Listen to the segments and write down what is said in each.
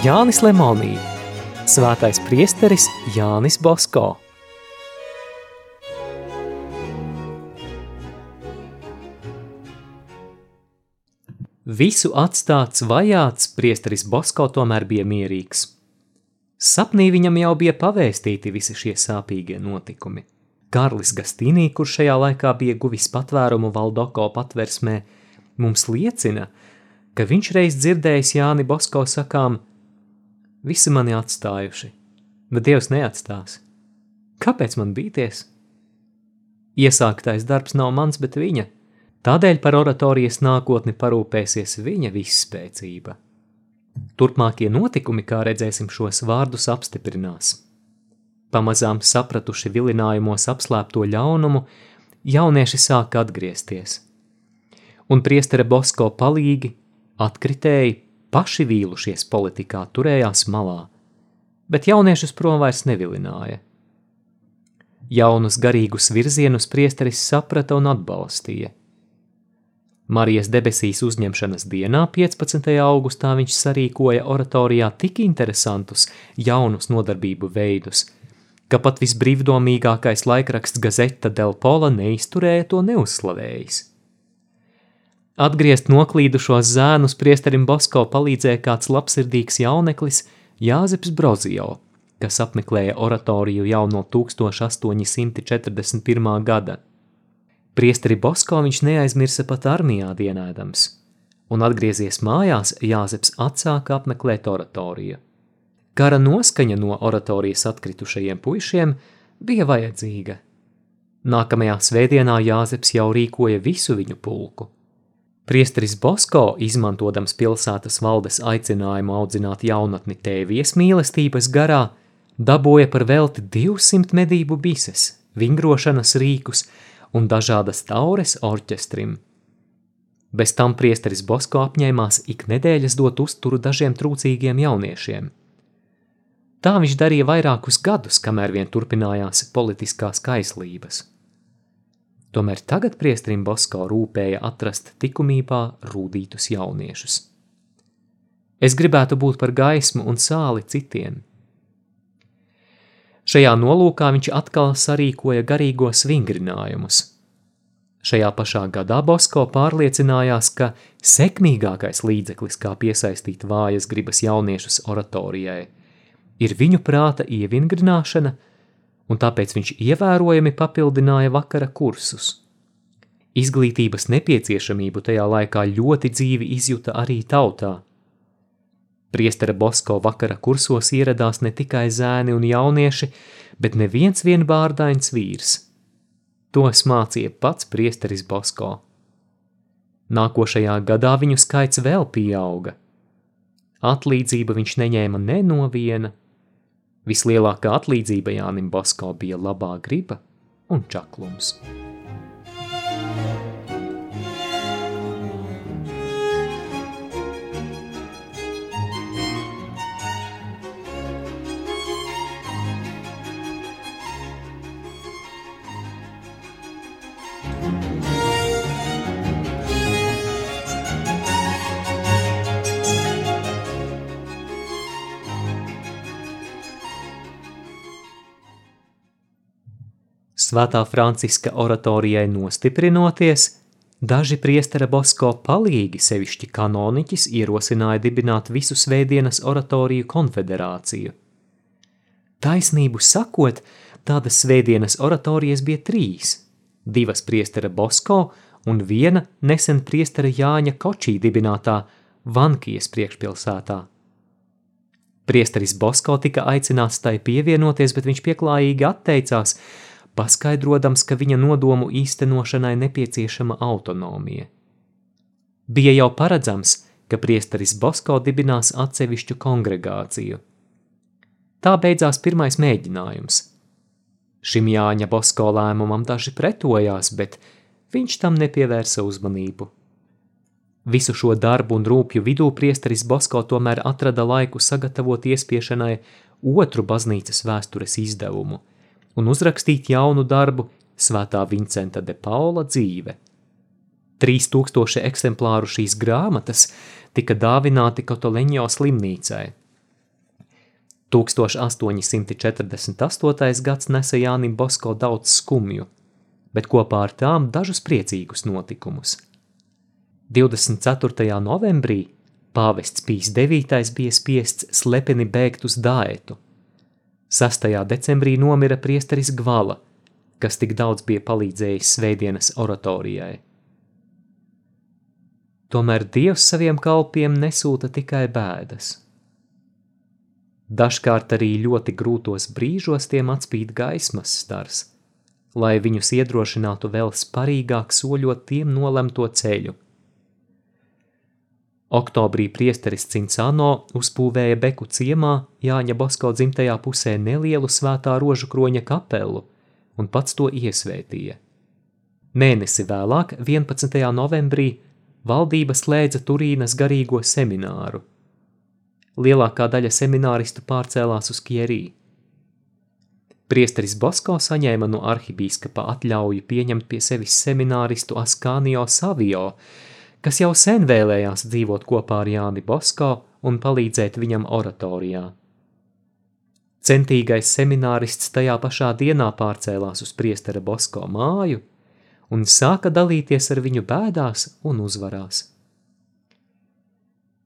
Jānis Lemonī, svētais priesteris Jānis Bosko. Visu atstāts vajāts priesteris Bosko tomēr bija mierīgs. Sapnī viņam jau bija pavēstīti visi šie sāpīgie notikumi. Karlis Gastīnī, kurš šajā laikā bija guvis patvērumu Valdoko patversmē, mums liecina, ka viņš reiz dzirdējis Jāni Bosko sakām: Visi mani atstājuši, bet Dievs neatstās. Kāpēc man bīties? Iesāktais darbs nav mans, bet viņa – Tādēļ par oratorijas nākotni parūpēsies viņa visspēcība. Turpmākie notikumi, kā redzēsim, šos vārdus apstiprinās. Pamazām sapratuši vilinājumos apslēpto ļaunumu, jaunieši sāka atgriezties. Un priestere Bosko palīgi, atkritēji, paši vīlušies politikā, turējās malā, bet jauniešus prom vairs nevilināja. Jaunus garīgus virzienus priesteris saprata un atbalstīja – Marijas debesīs uzņemšanas dienā, 15. augustā, viņš sarīkoja oratorijā tik interesantus, jaunus nodarbību veidus, ka pat visbrīvdomīgākais laikraksts Gazeta del Pola neizturēja to neuzslavējis. Atgriezt noklīdušos zēnus priesterim Bosko palīdzēja kāds labsirdīgs jauneklis Jāzeps Brozijo, kas apmeklēja oratoriju jau no 1841. gada. Priesteri Bosko viņš neaizmirsa pat armijā dienēdams, un atgriezies mājās Jāzeps atsāka apmeklēt oratoriju. Kara noskaņa no oratorijas atkritušajiem puišiem bija vajadzīga. Nākamajā svētdienā Jāzeps jau rīkoja visu viņu pulku. Priesteris Bosko, izmantodams pilsētas valdes aicinājumu audzināt jaunatni tēvies mīlestības garā, dabūja par velti 200 medību bises, vingrošanas rīkus, un dažādas taures orķestrim. Bez tam priesteris Bosko apņēmās ik nedēļas dot uzturu dažiem trūcīgiem jauniešiem. Tā viņš darīja vairākus gadus, kamēr vien turpinājās politiskās kaislības. Tomēr tagad priesterim Bosko rūpēja atrast likumībā rūdītus jauniešus. Es gribētu būt par gaismu un sāli citiem – Šajā nolūkā viņš atkal sarīkoja garīgos vingrinājumus. Šajā pašā gadā Bosko pārliecinājās, ka sekmīgākais līdzeklis, kā piesaistīt vājas gribas jauniešus oratorijai, ir viņu prāta ievingrināšana, un tāpēc viņš ievērojami papildināja vakara kursus. Izglītības nepieciešamību tajā laikā ļoti dzīvi izjuta arī tautā – Priestera Bosko vakara kursos ieradās ne tikai zēni un jaunieši, bet neviens vien bārdains vīrs. Tos mācīja pats priesteris Bosko. Nākošajā gadā viņu skaits vēl pieauga. Atlīdzība viņš neņēma ne no viena. Vislielākā atlīdzība Jānim Bosko bija labā griba un čaklums. Svētā Franciska oratorijai nostiprinoties, daži priestera Bosko palīgi sevišķi kanoniķis ierosināja dibināt visu svētdienas oratoriju konfederāciju. Taisnību sakot, tādas svētdienas oratorijas bija trīs – divas priestera Bosko un viena nesen priestera Jāņa Kočī dibinātā Vankijas priekšpilsētā. Priesteris Bosko tika aicināts tai pievienoties, bet viņš pieklājīgi atteicās – paskaidrodams, ka viņa nodomu īstenošanai nepieciešama autonomija. Bija jau paredzams, ka priesteris Bosko dibinās atsevišķu kongregāciju. Tā beidzās pirmais mēģinājums. Šim Jāņa Bosko lēmumam daži pretojās, bet viņš tam nepievērsa uzmanību. Visu šo darbu un rūpju vidū priesteris Bosko tomēr atrada laiku sagatavot iespiešanai otru baznīcas vēstures izdevumu – un uzrakstīt jaunu darbu Svētā Vincenta de Paula dzīve. 3000 eksemplāru šīs grāmatas tika dāvināti Kotoleņo slimnīcai. 1848. gads nesa Jānim Bosko daudz skumju, bet kopā ar tām dažus priecīgus notikumus. 24. novembrī pāvests Pīs IX bija spiests slepeni bēgt uz Dāetu. 6. decembrī nomira priesteris Gvala, kas tik daudz bija palīdzējis svētdienas oratorijai. Tomēr Dievs saviem kalpiem nesūta tikai bēdas – Dažkārt arī ļoti grūtos brīžos tiem atspīd gaismas stars, lai viņus iedrošinātu vēl sparīgāk soļot tiem nolemto ceļu. Oktobrī priesteris Cincano uzpūvēja Beku ciemā Jāņa Bosko dzimtajā pusē nelielu svētā rožu kroņa kapelu un pats to iesvētīja. Mēnesi vēlāk, 11. novembrī, valdība slēdza Turīnas garīgo semināru – lielākā daļa semināristu pārcēlās uz Kierī. Priesteris Bosko saņēma no arhibīskapa atļauju pieņemt pie sevis semināristu Askānio Savio, kas jau sen vēlējās dzīvot kopā ar Jāni Bosko un palīdzēt viņam oratorijā. Centīgais seminārists tajā pašā dienā pārcēlās uz priestera Bosko māju un sāka dalīties ar viņu bēdās un uzvarās.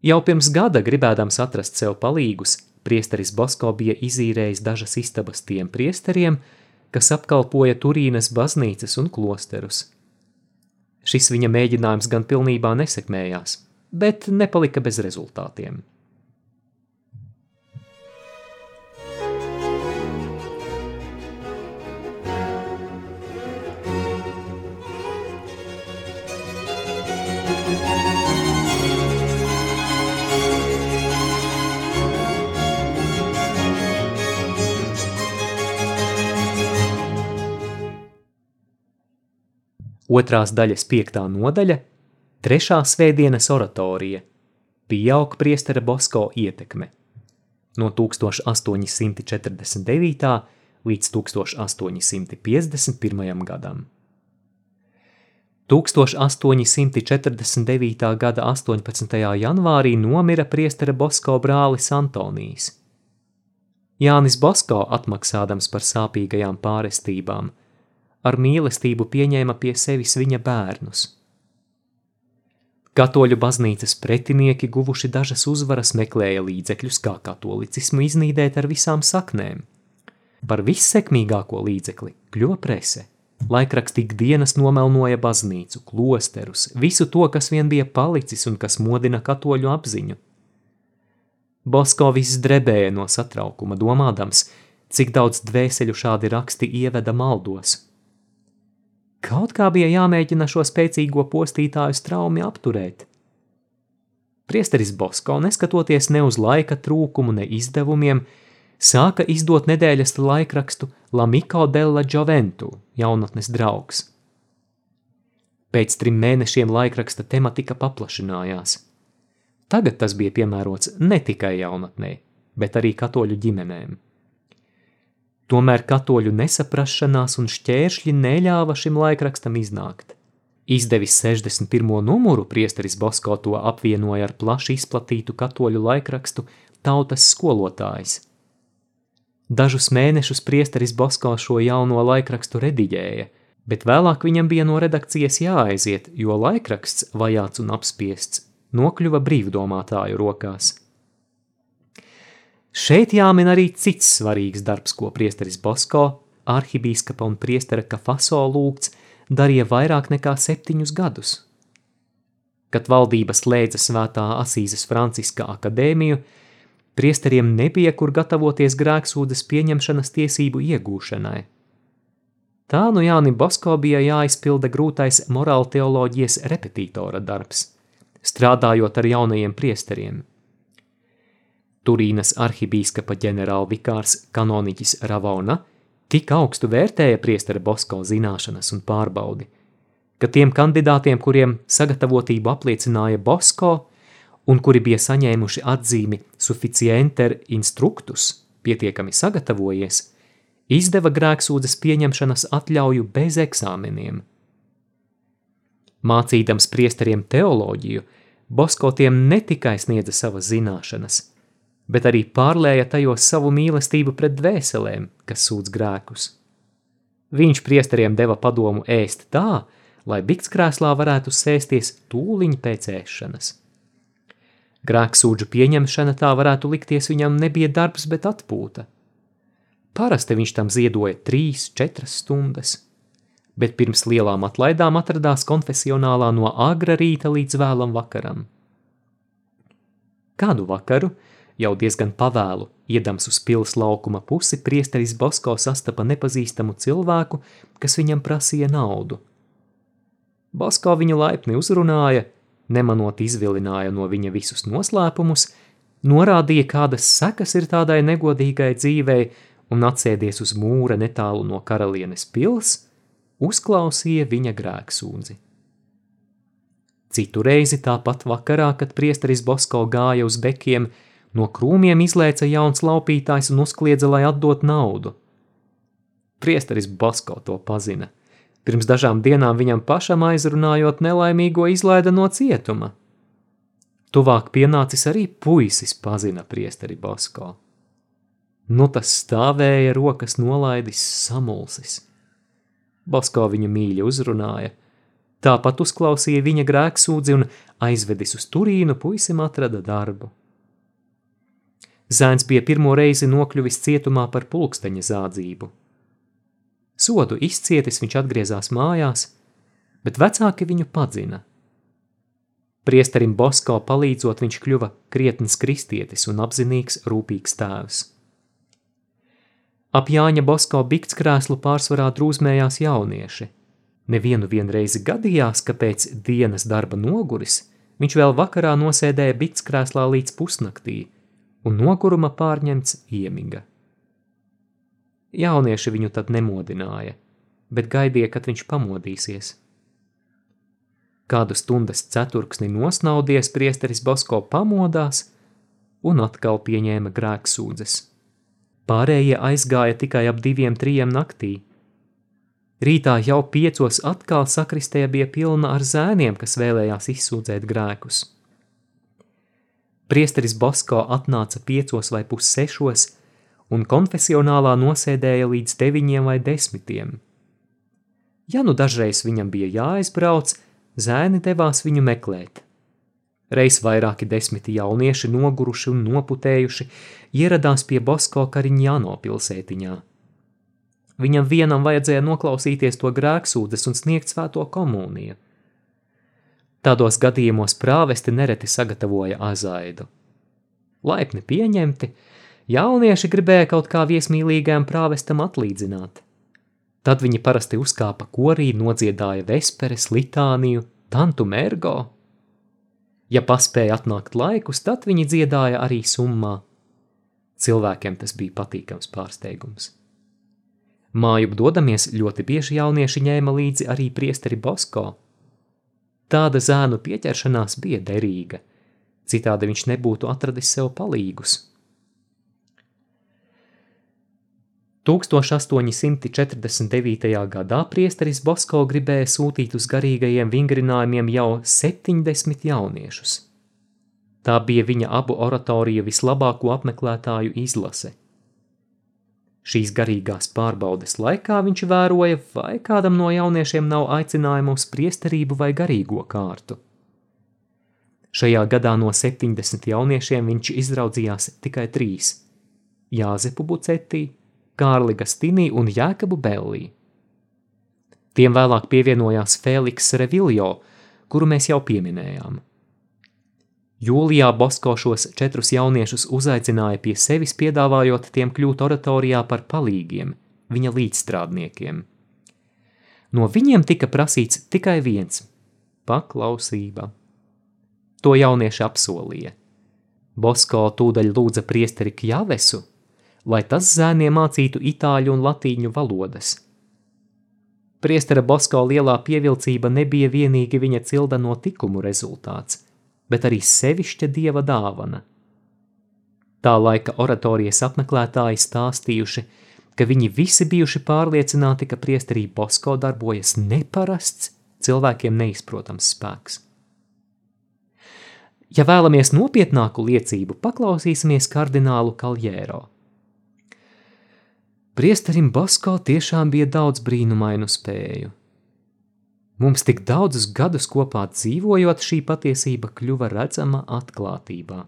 Jau pirms gada, gribēdams atrast sev palīgus, priesteris Bosko bija izīrējis dažas istabas tiem priesteriem, kas apkalpoja Turīnas baznīcas un klosterus. Šis viņa mēģinājums gan pilnībā nesekmējās, bet nepalika bez rezultātiem. Otrās daļas piektā nodaļa – trešā svētdienas oratorija – pieaug priestera Bosko ietekme. No 1849. līdz 1851. gadam. 1849. gada 18. janvārī nomira priestera Bosko brālis Antonijs. Jānis Bosko atmaksādams par sāpīgajām pārestībām – ar mīlestību pieņēma pie sevis viņa bērnus. Katoļu baznīcas pretinieki guvuši dažas uzvaras meklēja līdzekļus, kā katolicismu iznīdēt ar visām saknēm. Par vissekmīgāko līdzekli kļuva prese. Laikraksti ikdienas nomelnoja baznīcu, klosterus, visu to, kas vien bija palicis un kas modina katoļu apziņu. Bosko viss drebēja no satraukuma, domādams, cik daudz dvēseļu šādi raksti ieveda maldos – Kaut kā bija jāmēģina šo spēcīgo postītāju straumi apturēt. Priesteris Bosko, neskatoties ne uz laika trūkumu, ne izdevumiem, sāka izdot nedēļas laikrakstu Lamiko della Gioventu, jaunatnes draugs. Pēc trim mēnešiem laikraksta tematika paplašinājās. Tagad tas bija piemērots ne tikai jaunatnē, bet arī katoļu ģimenēm. Tomēr katoļu nesaprašanās un šķēršļi neļāva šim laikrakstam iznākt. Izdevis 61. numuru, priesteris Bosko to apvienoja ar plaši izplatītu katoļu laikrakstu Tautas skolotājs. Dažus mēnešus priesteris Bosko šo jauno laikrakstu rediģēja, bet vēlāk viņam bija no redakcijas jāaiziet, jo laikraksts, vajāts un apspiests, nokļuva brīvdomātāju rokās – Šeit jāmin arī cits svarīgs darbs, ko priesteris Bosko, arhibīskapa un priestera Kafaso lūgts, darīja vairāk nekā septiņus gadus. Kad valdība slēdza svētā Asīzes Franciska akadēmiju, priesteriem nebija kur gatavoties grēksūdas pieņemšanas tiesību iegūšanai. Tā nu Jāni Bosko bija jāizpilda grūtais morāla teoloģijas repetitora darbs, strādājot ar jaunajiem priesteriem – Turīnas arhibīskapa ģenerālvikārs kanoniķis Ravona tik augstu vērtēja priestera Bosko zināšanas un pārbaudi, ka tiem kandidātiem, kuriem sagatavotību apliecināja Bosko un kuri bija saņēmuši atzīmi suficienter instruktus, pietiekami sagatavojies, izdeva grēksūdzes pieņemšanas atļauju bez eksāmeniem. Mācīdams priesteriem teoloģiju, Bosko tiem ne tikai sniedza savas zināšanas – bet arī pārlēja tajos savu mīlestību pret dvēselēm, kas sūdz grēkus. Viņš priesteriem deva padomu ēst tā, lai biktskrēslā varētu sēsties tūliņ pēc ēšanas. Grēksūdžu pieņemšana tā varētu likties viņam nebija darbs, bet atpūta. Parasti viņš tam ziedoja trīs, četras stundas, bet pirms lielām atlaidām atradās konfesionālā no agra rīta līdz vēlam vakaram. Kādu vakaru, jau diezgan pavēlu, iedams uz pils laukuma pusi, priesteris Bosko sastapa nepazīstamu cilvēku, kas viņam prasīja naudu. Bosko viņu laipni uzrunāja, nemanot izvilināja no viņa visus noslēpumus, norādīja, kādas sekas ir tādai negodīgai dzīvei, un atsēdies uz mūra netālu no karalienes pils, uzklausīja viņa grēksūdzi. Citu reizi tāpat vakarā, kad priesteris Bosko gāja uz bekiem, no krūmiem izlēca jauns laupītājs un uzkliedza, lai atdot naudu. Priesteris Bosko to pazina – Pirms dažām dienām viņam pašam aizrunājot nelaimīgo izlaida no cietuma. Tuvāk pienācis arī puisis pazina priesteri Basko. Nu tas stāvēja rokas nolaidis samulsis. Basko viņu mīļi uzrunāja, tāpat uzklausīja viņa grēksūdzi un aizvedis uz Turīnu puisim atrada darbu. Zēns bija pirmo reizi nokļuvis cietumā par pulksteņa zādzību – Sodu izcietis viņš atgriezās mājās, bet vecāki viņu padzina. Priesterim Bosko palīdzot viņš kļuva krietns kristietis un apzinīgs rūpīgs tēvs. Ap Jāņa Bosko bikts krēslu pārsvarā drūzmējās jaunieši. Nevienu vienreizi gadījās, ka pēc dienas darba noguris viņš vēl vakarā nosēdēja bikts krēslā līdz pusnaktī un noguruma pārņemts iemiga. Jaunieši viņu tad nemodināja, bet gaidīja, kad viņš pamodīsies. Kādu stundas ceturksni nosnaudies, priesteris Bosko pamodās un atkal pieņēma grēksūdzes. Pārējie aizgāja tikai ap diviem, trijiem naktī. Rītā jau piecos atkal sakristēja bija pilna ar zēniem, kas vēlējās izsūdzēt grēkus. Priesteris Bosko atnāca piecos vai pussešos, un konfesionālā nosēdēja līdz deviņiem vai desmitiem. Ja nu dažreiz viņam bija jāaizbrauc, zēni devās viņu meklēt. Reiz vairāki desmiti jaunieši noguruši un noputējuši ieradās pie Bosko Kariņāno pilsētiņā. Viņam vienam vajadzēja noklausīties to grēksūdzes un sniegt svēto komuniju. Tādos gadījumos prāvesti nereti sagatavoja azaidu. Laipni pieņemti, Jaunieši gribēja kaut kā viesmīlīgajam prāvestam atlīdzināt. Tad viņi parasti uzkāpa korī, nodziedāja vesperes, litāniju, tantu mergo. Ja paspēja atnākt laikus, tad viņi dziedāja arī summā. Cilvēkiem tas bija patīkams pārsteigums. Māju dodamies ļoti bieži jaunieši ņēma līdzi arī priesteri Bosko. Tāda zēnu pieķeršanās bija derīga, citādi viņš nebūtu atradis sev palīgus. 1849. gadā priesteris Bosko gribēja sūtīt uz garīgajiem vingrinājumiem jau 70 jauniešus. Tā bija viņa abu oratoriju vislabāko apmeklētāju izlase. Šīs garīgās pārbaudes laikā viņš vēroja, vai kādam no jauniešiem nav aicinājumu uz priesterību vai garīgo kārtu. Šajā gadā no 70 jauniešiem viņš izraudzījās tikai trīs – Jāzepu Bucetī, Kārli Gastinī un Jēkabu Bellī. Tiem vēlāk pievienojās Feliks Reviljo, kuru mēs jau pieminējām. Jūlijā Bosko šos četrus jauniešus uzaicināja pie sevis, piedāvājot tiem kļūt oratorijā par palīgiem, viņa līdzstrādniekiem. No viņiem tika prasīts tikai viens – paklausība. To jaunieši apsolīja. Bosko tūdaļ lūdza priesteri Kjavesu – lai tas zēniem mācītu itāļu un latīņu valodas. Priestera Bosko lielā pievilcība nebija vienīgi viņa cilda no tikumu rezultāts, bet arī sevišķa dieva dāvana. Tā laika oratorijas apmeklētāji stāstījuši, ka viņi visi bijuši pārliecināti, ka priesterī Bosko darbojas neparasts, cilvēkiem neizprotams spēks. Ja vēlamies nopietnāku liecību, paklausīsimies kardinālu Kaljēro. Priesterim Basko tiešām bija daudz brīnumainu spēju. Mums tik daudzus gadus kopā dzīvojot, šī patiesība kļuva redzama atklātībā.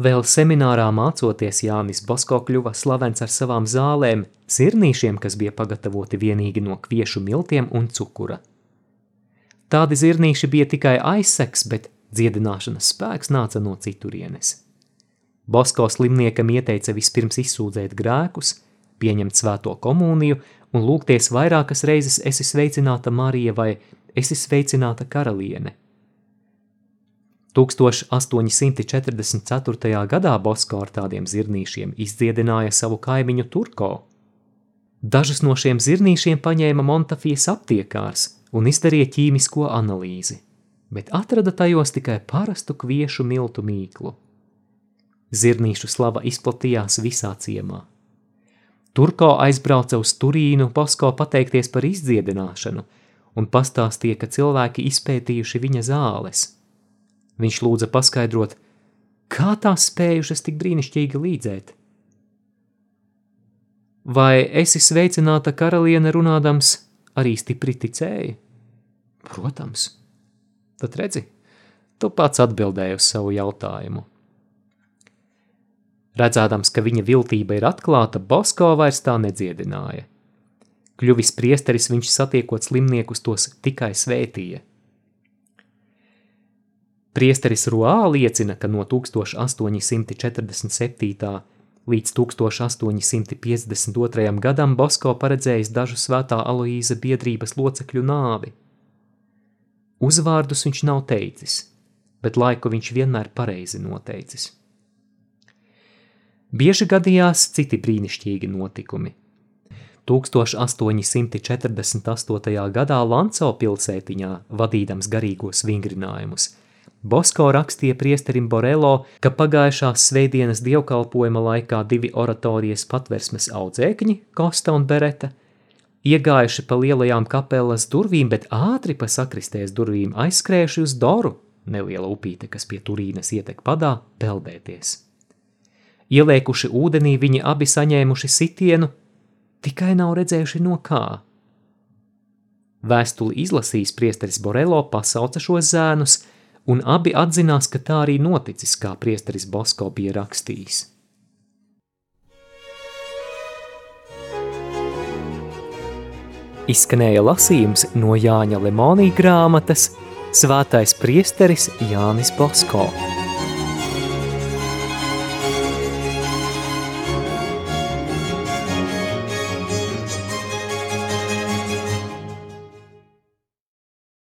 Vēl seminārā mācoties Jānis Basko kļuva slavens ar savām zālēm, zirnīšiem, kas bija pagatavoti vienīgi no kviešu miltiem un cukura. Tādi zirnīši bija tikai aizseks, bet dziedināšanas spēks nāca no citurienes. Basko slimniekam ieteica vispirms izsūdzēt grēkus, pieņemt svēto komuniju un lūgties vairākas reizes esi sveicināta Marija vai esi sveicināta karaliene. 1844. gadā Bosko ar tādiem zirnīšiem izdziedināja savu kaimiņu Turko. Dažus no šiem zirnīšiem paņēma Montafijas aptiekārs un izdarīja ķīmisko analīzi, bet atrada tajos tikai parastu kviešu miltu mīklu. Zirnīšu slava izplatījās visā ciemā. Turko aizbrauca uz Turīnu Bosko pateikties par izdziedināšanu un pastāstīja, ka cilvēki izpētījuši viņa zāles – Viņš lūdza paskaidrot, kā tās spējušas tik brīnišķīgi līdzēt. Vai esi sveicināta karaliene runādams arī stipri ticēji? Protams. Tad redzi, tu pats atbildēji uz savu jautājumu. Redzādams, ka viņa viltība ir atklāta, Bosko vairs tā nedziedināja. Kļuvis priesteris viņš satiekot slimniekus tos tikai svētīja – Priesteris Ruā liecina, ka no 1847. līdz 1852. gadam Bosko paredzējis dažu svētā Aloīza biedrības locekļu nāvi. Uzvārdus viņš nav teicis, bet laiku viņš vienmēr pareizi noteicis. Bieži gadījās citi brīnišķīgi notikumi. 1848. gadā Lanco pilsētiņā, vadīdams garīgos vingrinājumus – Bosko rakstīja priesterim Borelo, ka pagājušās svētdienas dievkalpojuma laikā divi oratorijas patversmes audzēkņi, Kosta un Bereta, iegājuši pa lielajām kapelas durvīm, bet ātri pa sakristēs durvīm aizskrējuši uz Doru, neliela upīte, kas pie Turīnas ietek padā, peldēties. Ieliekuši ūdenī, viņi abi saņēmuši sitienu, tikai nav redzējuši no kā. Vēstuli izlasījis priesteris Borelo pasauca šos zēnus – un abi atzinās, ka tā arī noticis, kā priesteris Bosko bija rakstījis. Izskanēja lasījums no Jāņa Lemonī grāmatas Svētais priesteris Jānis Bosko.